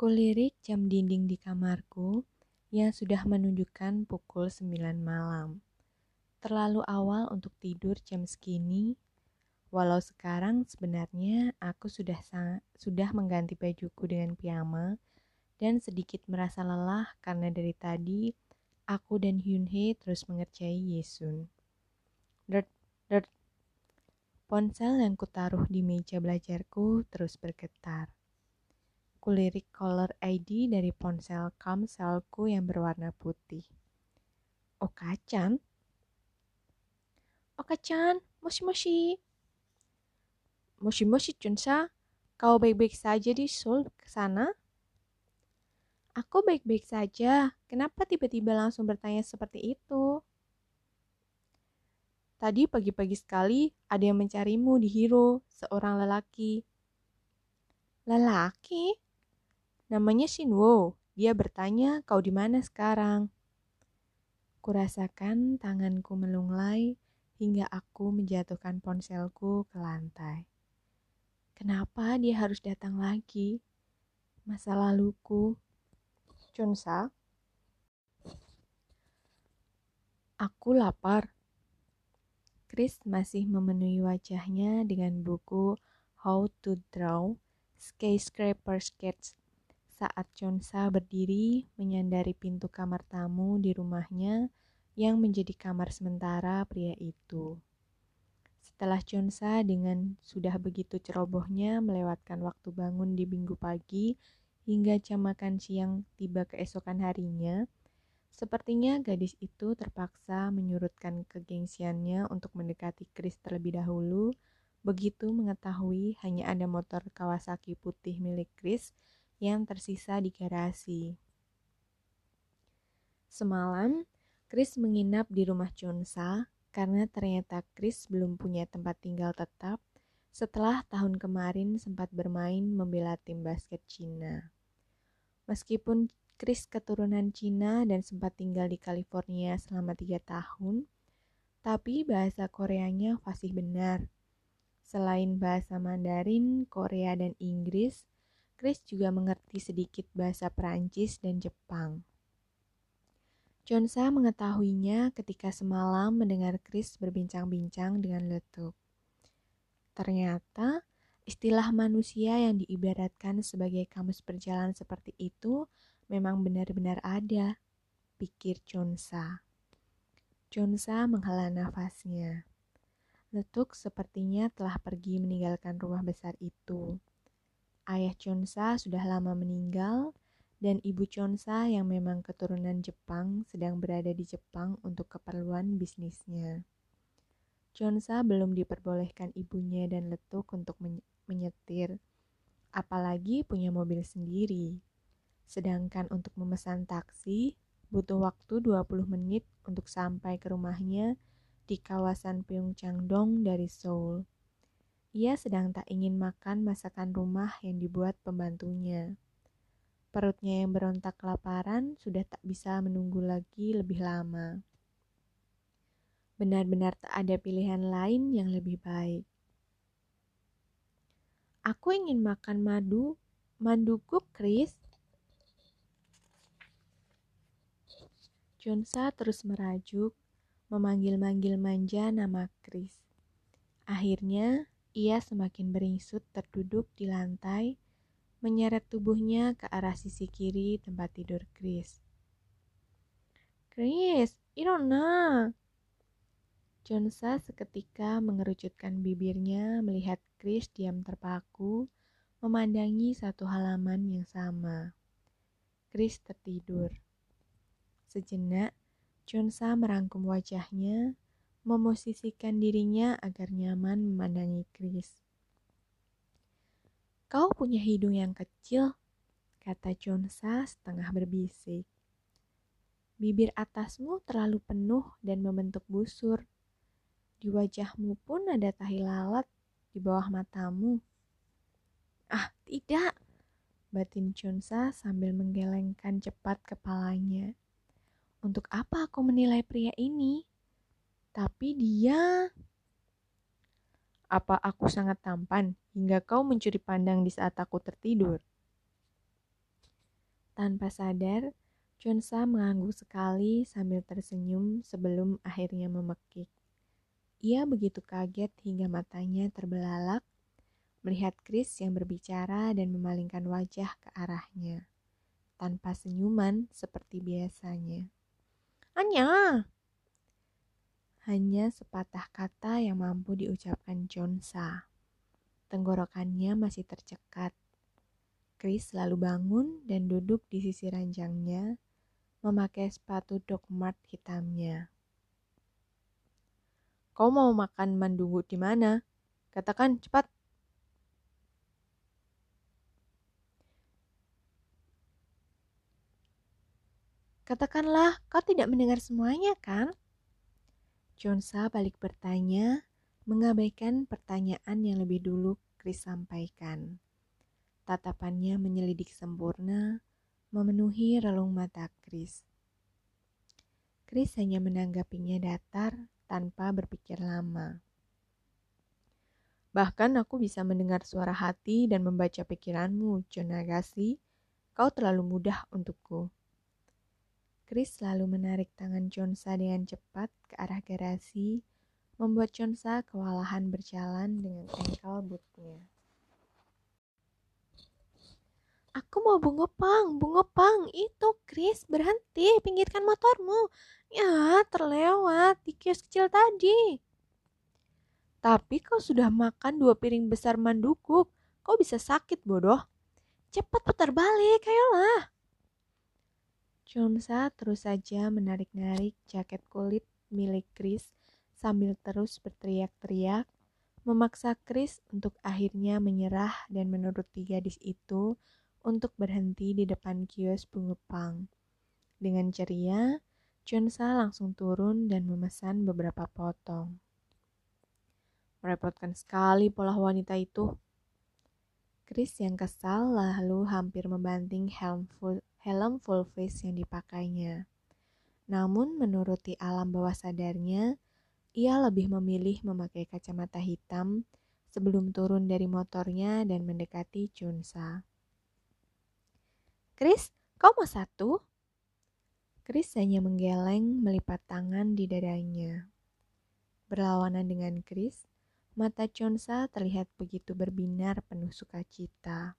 Kulirik jam dinding di kamarku yang sudah menunjukkan pukul 9 malam. Terlalu awal untuk tidur jam segini, walau sekarang sebenarnya aku sudah sudah mengganti bajuku dengan piyama dan sedikit merasa lelah karena dari tadi aku dan Hyunhee terus mengerjai Yesun. Dert, dert. Ponsel yang kutaruh di meja belajarku terus bergetar. Kulirik caller ID dari ponsel kamselku yang berwarna putih. Okacan? Okacan, moshi-moshi. Moshi-moshi Chunsa, kau baik-baik saja di Seoul ke sana? Aku baik-baik saja. Kenapa tiba-tiba langsung bertanya seperti itu? Tadi pagi-pagi sekali ada yang mencarimu di Hiro, seorang lelaki. Lelaki? Namanya Shinwo. Dia bertanya, kau di mana sekarang? Kurasakan tanganku melunglai hingga aku menjatuhkan ponselku ke lantai. Kenapa dia harus datang lagi? Masa laluku. Chunsa. Aku lapar. Chris masih memenuhi wajahnya dengan buku How to Draw Skyscraper Sketch saat Chunsa berdiri menyandari pintu kamar tamu di rumahnya yang menjadi kamar sementara pria itu. Setelah Chunsa dengan sudah begitu cerobohnya melewatkan waktu bangun di minggu pagi hingga jam makan siang tiba keesokan harinya, sepertinya gadis itu terpaksa menyurutkan kegengsiannya untuk mendekati Chris terlebih dahulu, begitu mengetahui hanya ada motor Kawasaki putih milik Chris yang tersisa di garasi. Semalam, Chris menginap di rumah Chunsa karena ternyata Chris belum punya tempat tinggal tetap setelah tahun kemarin sempat bermain membela tim basket Cina. Meskipun Chris keturunan Cina dan sempat tinggal di California selama tiga tahun, tapi bahasa Koreanya fasih benar. Selain bahasa Mandarin, Korea, dan Inggris, Chris juga mengerti sedikit bahasa Perancis dan Jepang. Chonsa mengetahuinya ketika semalam mendengar Chris berbincang-bincang dengan letuk. Ternyata, istilah manusia yang diibaratkan sebagai kamus berjalan seperti itu memang benar-benar ada, pikir Chonsa. Chonsa menghela nafasnya. Letuk sepertinya telah pergi meninggalkan rumah besar itu. Ayah Chonsa sudah lama meninggal, dan ibu Chonsa yang memang keturunan Jepang sedang berada di Jepang untuk keperluan bisnisnya. Chonsa belum diperbolehkan ibunya dan Letuk untuk menyetir, apalagi punya mobil sendiri. Sedangkan untuk memesan taksi, butuh waktu 20 menit untuk sampai ke rumahnya di kawasan Pyeongchangdong dari Seoul. Ia sedang tak ingin makan masakan rumah yang dibuat pembantunya. Perutnya yang berontak kelaparan sudah tak bisa menunggu lagi lebih lama. Benar-benar tak ada pilihan lain yang lebih baik. Aku ingin makan madu, manduku Chris. Jonsa terus merajuk, memanggil-manggil manja nama Chris. Akhirnya, ia semakin beringsut terduduk di lantai, menyeret tubuhnya ke arah sisi kiri tempat tidur Chris. Chris, Irona! Jonsa seketika mengerucutkan bibirnya melihat Chris diam terpaku, memandangi satu halaman yang sama. Chris tertidur. Sejenak, Jonsa merangkum wajahnya, memosisikan dirinya agar nyaman memandangi Chris. Kau punya hidung yang kecil, kata Chonsa setengah berbisik. Bibir atasmu terlalu penuh dan membentuk busur. Di wajahmu pun ada tahi lalat di bawah matamu. Ah, tidak, batin Chunsa sambil menggelengkan cepat kepalanya. Untuk apa aku menilai pria ini? Tapi dia... Apa aku sangat tampan hingga kau mencuri pandang di saat aku tertidur? Tanpa sadar, Chonsa mengangguk sekali sambil tersenyum sebelum akhirnya memekik. Ia begitu kaget hingga matanya terbelalak melihat Chris yang berbicara dan memalingkan wajah ke arahnya, tanpa senyuman seperti biasanya. Anya! Hanya sepatah kata yang mampu diucapkan Chonsa. Tenggorokannya masih tercekat. Chris lalu bangun dan duduk di sisi ranjangnya, memakai sepatu Doc Mart hitamnya. Kau mau makan mandungu di mana? Katakan cepat. Katakanlah, kau tidak mendengar semuanya, kan? Jonsa balik bertanya, mengabaikan pertanyaan yang lebih dulu Chris sampaikan. Tatapannya menyelidik sempurna, memenuhi relung mata Chris. Chris hanya menanggapinya datar tanpa berpikir lama. Bahkan aku bisa mendengar suara hati dan membaca pikiranmu, John Agassi. Kau terlalu mudah untukku. Chris lalu menarik tangan Chonsa dengan cepat ke arah garasi, membuat Chonsa kewalahan berjalan dengan engkel bootnya. Aku mau bunga pang, bunga pang, itu Chris, berhenti, pinggirkan motormu. Ya, terlewat di kios kecil tadi. Tapi kau sudah makan dua piring besar mandukuk, kau bisa sakit bodoh. Cepat putar balik, ayolah. Chonsa terus saja menarik-narik jaket kulit milik Chris sambil terus berteriak-teriak, memaksa Chris untuk akhirnya menyerah dan menuruti gadis itu untuk berhenti di depan kios pengepang. Dengan ceria, Chonsa langsung turun dan memesan beberapa potong. Merepotkan sekali pola wanita itu. Chris yang kesal lalu hampir membanting helm full helm full face yang dipakainya. Namun menuruti alam bawah sadarnya, ia lebih memilih memakai kacamata hitam sebelum turun dari motornya dan mendekati Chunsa. Chris, kau mau satu? Chris hanya menggeleng melipat tangan di dadanya. Berlawanan dengan Chris, mata Chunsa terlihat begitu berbinar penuh sukacita.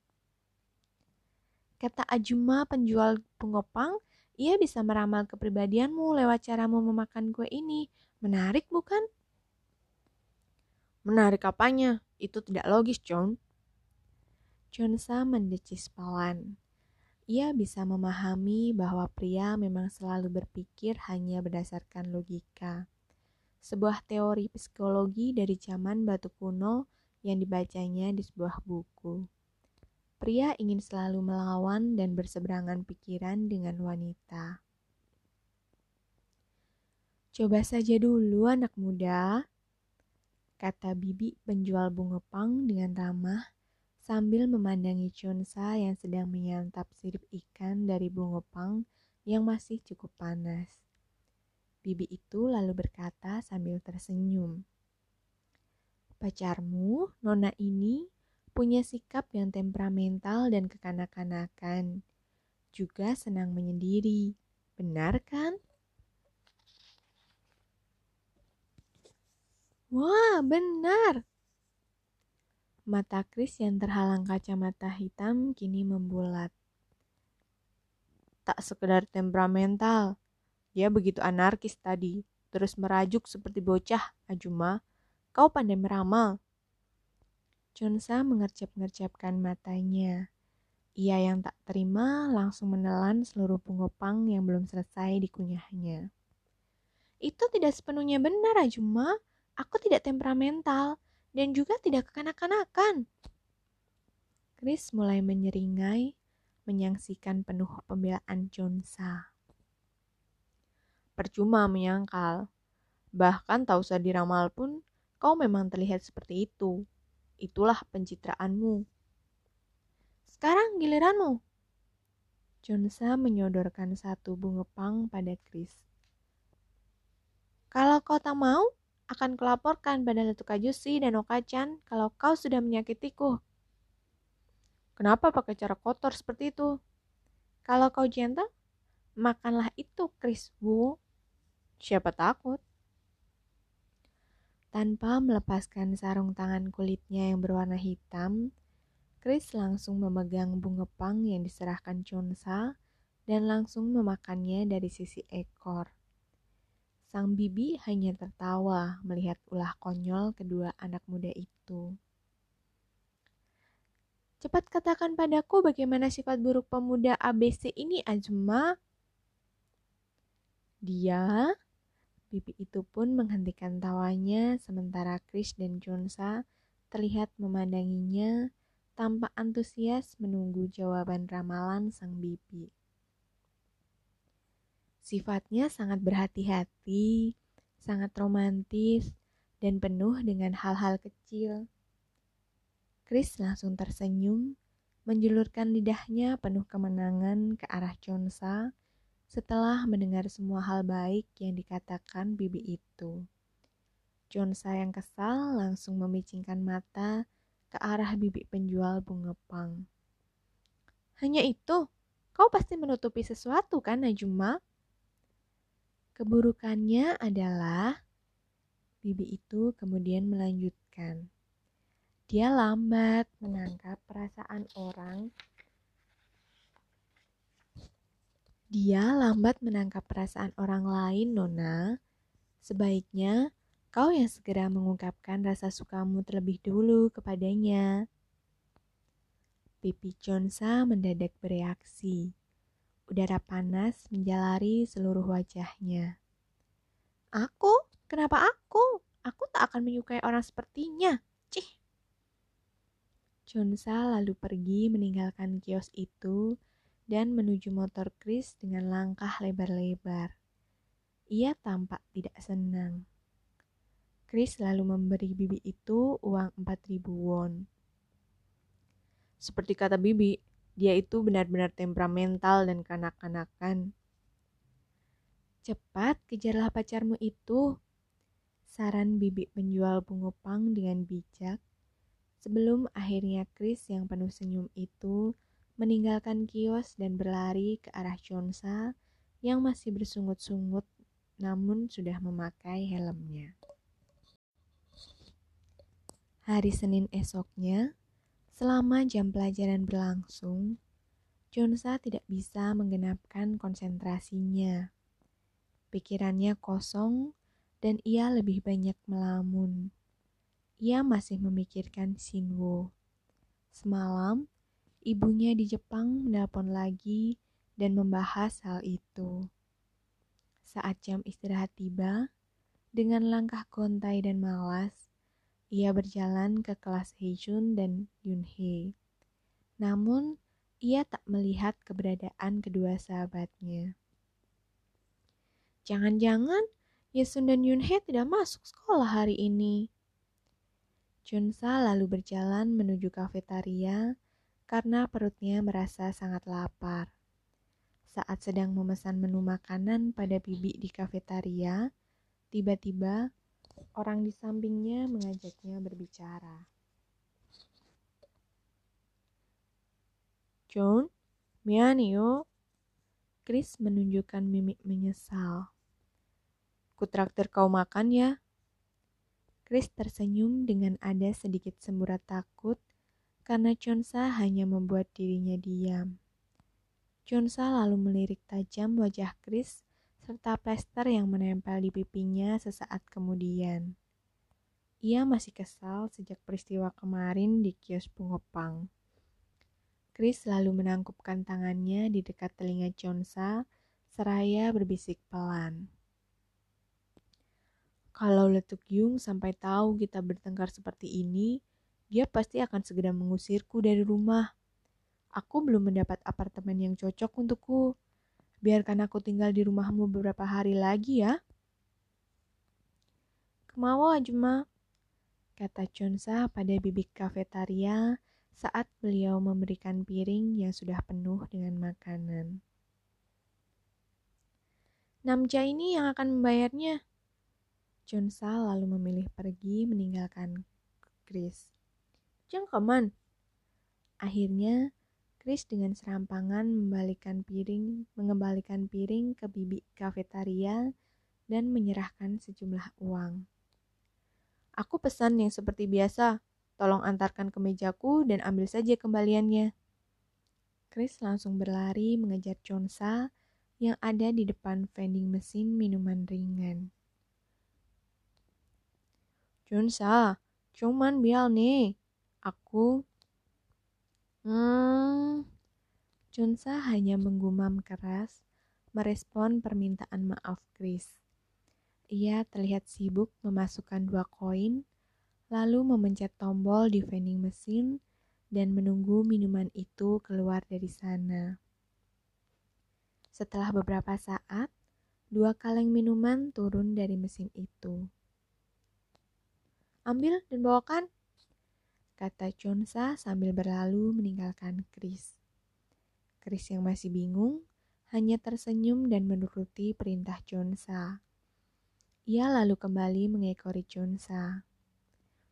Kata Ajuma penjual pengopang, ia bisa meramal kepribadianmu lewat caramu memakan kue ini. Menarik bukan? Menarik apanya? Itu tidak logis, John. Chonsa mendecis Pawan. Ia bisa memahami bahwa pria memang selalu berpikir hanya berdasarkan logika. Sebuah teori psikologi dari zaman batu kuno yang dibacanya di sebuah buku. Pria ingin selalu melawan dan berseberangan pikiran dengan wanita. Coba saja dulu anak muda, kata bibi penjual bunga pang dengan ramah sambil memandangi Chunsa yang sedang menyantap sirip ikan dari bunga pang yang masih cukup panas. Bibi itu lalu berkata sambil tersenyum. Pacarmu, nona ini, punya sikap yang temperamental dan kekanak-kanakan. Juga senang menyendiri. Benar kan? Wah, benar. Mata Chris yang terhalang kacamata hitam kini membulat. Tak sekedar temperamental, dia begitu anarkis tadi, terus merajuk seperti bocah, Ajuma. Kau pandai meramal, Chunsa mengercap-ngercapkan matanya. Ia yang tak terima langsung menelan seluruh pengopang yang belum selesai dikunyahnya. Itu tidak sepenuhnya benar, Ajuma. Aku tidak temperamental dan juga tidak kekanak-kanakan. Chris mulai menyeringai, menyaksikan penuh pembelaan Chunsa. Percuma menyangkal. Bahkan tak usah diramal pun, kau memang terlihat seperti itu itulah pencitraanmu. Sekarang giliranmu. Chunsa menyodorkan satu bunga pang pada Chris. Kalau kau tak mau, akan kelaporkan pada Datu Kajusi dan Okachan kalau kau sudah menyakitiku. Kenapa pakai cara kotor seperti itu? Kalau kau gentle, makanlah itu, Chris Wu. Siapa takut? Tanpa melepaskan sarung tangan kulitnya yang berwarna hitam, Chris langsung memegang bunga pang yang diserahkan Chonsa dan langsung memakannya dari sisi ekor. Sang bibi hanya tertawa melihat ulah konyol kedua anak muda itu. Cepat katakan padaku bagaimana sifat buruk pemuda ABC ini, Azuma. Dia, bibi itu pun menghentikan tawanya sementara Chris dan Jonsa terlihat memandanginya tanpa antusias menunggu jawaban ramalan sang bibi. Sifatnya sangat berhati-hati, sangat romantis, dan penuh dengan hal-hal kecil. Chris langsung tersenyum, menjulurkan lidahnya penuh kemenangan ke arah Chonsa setelah mendengar semua hal baik yang dikatakan bibi itu. Chonsa yang kesal langsung memicingkan mata ke arah bibi penjual bunga pang. Hanya itu, kau pasti menutupi sesuatu kan, Najuma? Keburukannya adalah bibi itu kemudian melanjutkan. Dia lambat menangkap perasaan orang. Dia lambat menangkap perasaan orang lain, Nona. Sebaiknya kau yang segera mengungkapkan rasa sukamu terlebih dulu kepadanya. Pipi Chonsa mendadak bereaksi. Udara panas menjalari seluruh wajahnya. Aku? Kenapa aku? Aku tak akan menyukai orang sepertinya. Cih! Chonsa lalu pergi meninggalkan kios itu dan menuju motor Chris dengan langkah lebar-lebar. Ia tampak tidak senang. Chris lalu memberi Bibi itu uang 4000 won. Seperti kata Bibi, dia itu benar-benar temperamental dan kanak-kanakan. Cepat kejarlah pacarmu itu, saran Bibi penjual bunga pang dengan bijak Sebelum akhirnya Chris yang penuh senyum itu meninggalkan kios dan berlari ke arah Chonsa yang masih bersungut-sungut namun sudah memakai helmnya. Hari Senin esoknya, selama jam pelajaran berlangsung, Chonsa tidak bisa menggenapkan konsentrasinya. Pikirannya kosong dan ia lebih banyak melamun ia masih memikirkan Shinwo. Semalam, ibunya di Jepang menelpon lagi dan membahas hal itu. Saat jam istirahat tiba, dengan langkah gontai dan malas, ia berjalan ke kelas Heijun dan Yunhei. Namun, ia tak melihat keberadaan kedua sahabatnya. Jangan-jangan Yesun dan Yunhei tidak masuk sekolah hari ini. Junsa lalu berjalan menuju kafetaria karena perutnya merasa sangat lapar. Saat sedang memesan menu makanan pada bibi di kafetaria, tiba-tiba orang di sampingnya mengajaknya berbicara. John, mianio. Chris menunjukkan mimik menyesal. Kutraktir kau makan ya, Chris tersenyum dengan ada sedikit semburat takut karena Chonsa hanya membuat dirinya diam. Chonsa lalu melirik tajam wajah Chris serta plester yang menempel di pipinya sesaat kemudian. Ia masih kesal sejak peristiwa kemarin di kios pengopang. Chris lalu menangkupkan tangannya di dekat telinga Chonsa seraya berbisik pelan. Kalau Letuk Yung sampai tahu kita bertengkar seperti ini, dia pasti akan segera mengusirku dari rumah. Aku belum mendapat apartemen yang cocok untukku. Biarkan aku tinggal di rumahmu beberapa hari lagi ya. Kemau Ajma, kata Chonsa pada bibik kafetaria saat beliau memberikan piring yang sudah penuh dengan makanan. Namja ini yang akan membayarnya, Junsa lalu memilih pergi meninggalkan Chris. Jangan keman. Akhirnya, Chris dengan serampangan membalikan piring, mengembalikan piring ke bibi kafetaria dan menyerahkan sejumlah uang. Aku pesan yang seperti biasa. Tolong antarkan ke mejaku dan ambil saja kembaliannya. Chris langsung berlari mengejar Chonsa yang ada di depan vending mesin minuman ringan. Chonsa, cuman bial nih. Aku Hmm, Chunsa hanya menggumam keras merespon permintaan maaf Chris. Ia terlihat sibuk memasukkan dua koin, lalu memencet tombol di vending mesin dan menunggu minuman itu keluar dari sana. Setelah beberapa saat, dua kaleng minuman turun dari mesin itu. Ambil dan bawakan, kata Chonsa sambil berlalu meninggalkan Chris. Chris yang masih bingung hanya tersenyum dan menuruti perintah Chonsa. Ia lalu kembali mengekori Chonsa.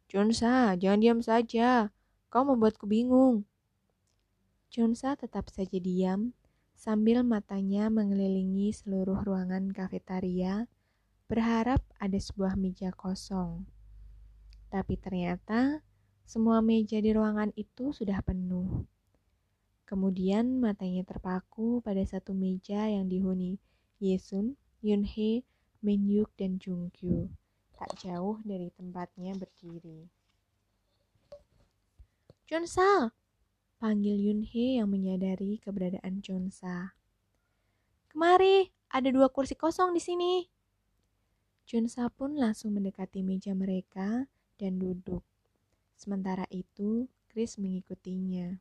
Chonsa, jangan diam saja. Kau membuatku bingung. Chonsa tetap saja diam sambil matanya mengelilingi seluruh ruangan kafetaria, berharap ada sebuah meja kosong. Tapi ternyata semua meja di ruangan itu sudah penuh. Kemudian matanya terpaku pada satu meja yang dihuni Yesun, Yunhee, Minyuk, dan Jungkyu, tak jauh dari tempatnya berdiri. Chonsa, panggil Yunhee yang menyadari keberadaan Chonsa. Kemari, ada dua kursi kosong di sini. Chonsa pun langsung mendekati meja mereka dan duduk. Sementara itu, Chris mengikutinya.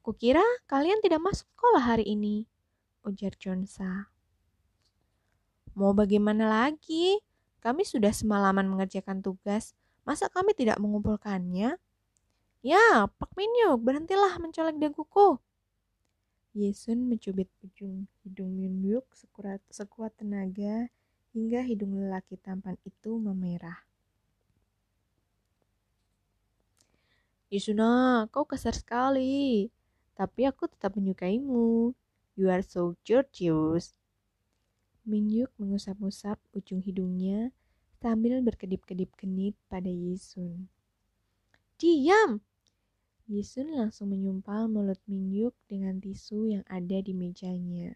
Kukira kalian tidak masuk sekolah hari ini, ujar Chonsa. Mau bagaimana lagi? Kami sudah semalaman mengerjakan tugas. Masa kami tidak mengumpulkannya? Ya, Pak Minyuk, berhentilah mencolek daguku. Yesun mencubit ujung hidung Minyuk sekuat, sekuat tenaga hingga hidung lelaki tampan itu memerah. Yusuna, kau kasar sekali. Tapi aku tetap menyukaimu. You are so gorgeous. Minyuk mengusap-usap ujung hidungnya sambil berkedip-kedip kenit pada Yisun. Diam! Yisun langsung menyumpal mulut Minyuk dengan tisu yang ada di mejanya.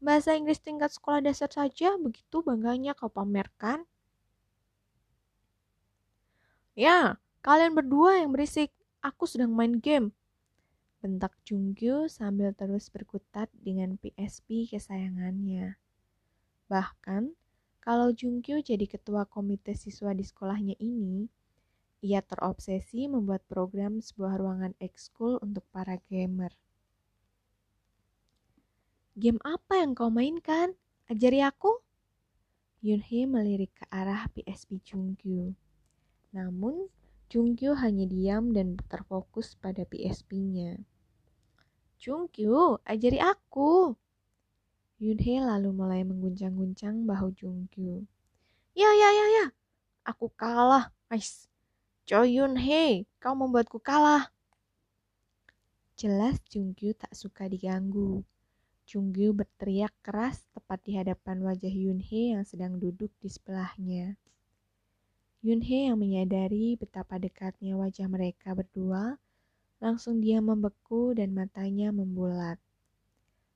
Bahasa Inggris tingkat sekolah dasar saja begitu bangganya kau pamerkan. Ya, Kalian berdua yang berisik, aku sedang main game. Bentak Jungkyu sambil terus berkutat dengan PSP kesayangannya. Bahkan, kalau Jungkyu jadi ketua komite siswa di sekolahnya ini, ia terobsesi membuat program sebuah ruangan ekskul untuk para gamer. Game apa yang kau mainkan? Ajari aku. Yunhee melirik ke arah PSP Jungkyu. Namun, Jungkyu hanya diam dan terfokus pada PSP-nya. Jungkyu, ajari aku. Yunhee lalu mulai mengguncang-guncang bahu Jungkyu. Ya, ya, ya, ya. Aku kalah, guys. Choi Yunhee, kau membuatku kalah. Jelas Jungkyu tak suka diganggu. Jungkyu berteriak keras tepat di hadapan wajah Yunhee yang sedang duduk di sebelahnya. Yunhee yang menyadari betapa dekatnya wajah mereka berdua, langsung dia membeku dan matanya membulat.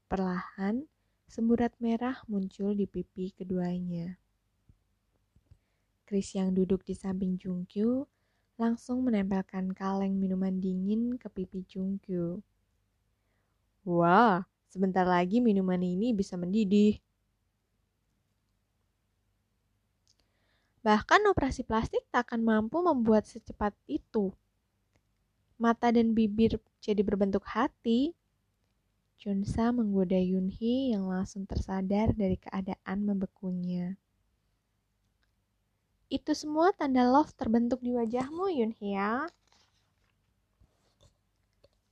Perlahan, semburat merah muncul di pipi keduanya. Chris yang duduk di samping Jungkyu langsung menempelkan kaleng minuman dingin ke pipi Jungkyu. Wah, sebentar lagi minuman ini bisa mendidih. Bahkan operasi plastik tak akan mampu membuat secepat itu. Mata dan bibir jadi berbentuk hati. Junsa menggoda Yunhee yang langsung tersadar dari keadaan membekunya. Itu semua tanda love terbentuk di wajahmu, Yunhee ya.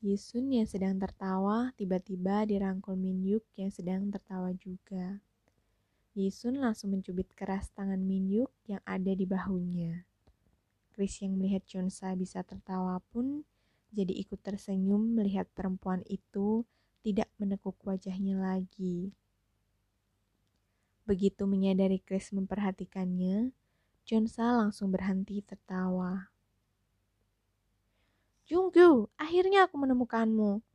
Yisun yang sedang tertawa tiba-tiba dirangkul Minyuk yang sedang tertawa juga. Yisun langsung mencubit keras tangan Minyuk yang ada di bahunya. Chris yang melihat Chonsa bisa tertawa pun jadi ikut tersenyum melihat perempuan itu tidak menekuk wajahnya lagi. Begitu menyadari Chris memperhatikannya, Jonsa langsung berhenti tertawa. Junggu, akhirnya aku menemukanmu.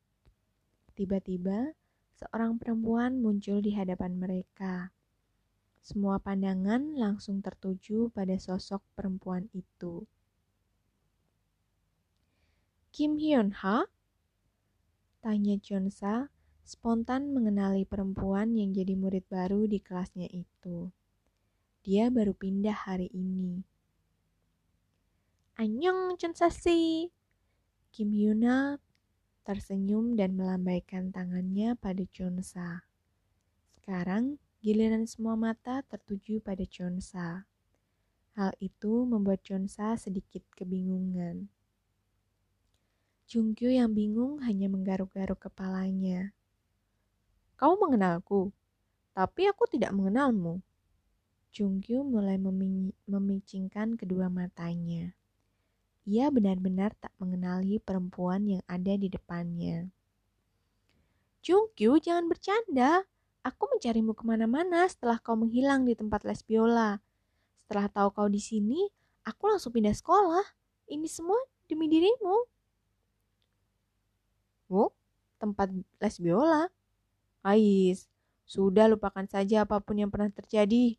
Tiba-tiba, seorang perempuan muncul di hadapan mereka. Semua pandangan langsung tertuju pada sosok perempuan itu. Kim Hyun Ha? Tanya Jonsa spontan mengenali perempuan yang jadi murid baru di kelasnya itu. Dia baru pindah hari ini. Anyong Chonsasi. Kim Yuna tersenyum dan melambaikan tangannya pada Chonsa. Sekarang giliran semua mata tertuju pada Chonsa. Hal itu membuat Chonsa sedikit kebingungan. Jungkyu yang bingung hanya menggaruk-garuk kepalanya. Kau mengenalku, tapi aku tidak mengenalmu. Jungkyu mulai memicingkan kedua matanya. Ia benar-benar tak mengenali perempuan yang ada di depannya. Jungkyu, jangan bercanda. Aku mencarimu ke mana-mana setelah kau menghilang di tempat les biola. Setelah tahu kau di sini, aku langsung pindah sekolah. Ini semua demi dirimu. Oh, tempat les biola? Ais, sudah lupakan saja apa pun yang pernah terjadi.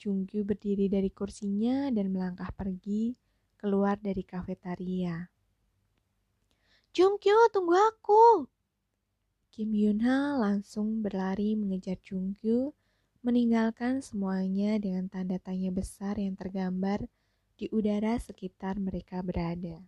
Jungkyu berdiri dari kursinya dan melangkah pergi keluar dari kafetaria. Jungkyu, tunggu aku! Kim Yunha langsung berlari mengejar Jungkyu, meninggalkan semuanya dengan tanda tanya besar yang tergambar di udara sekitar mereka berada.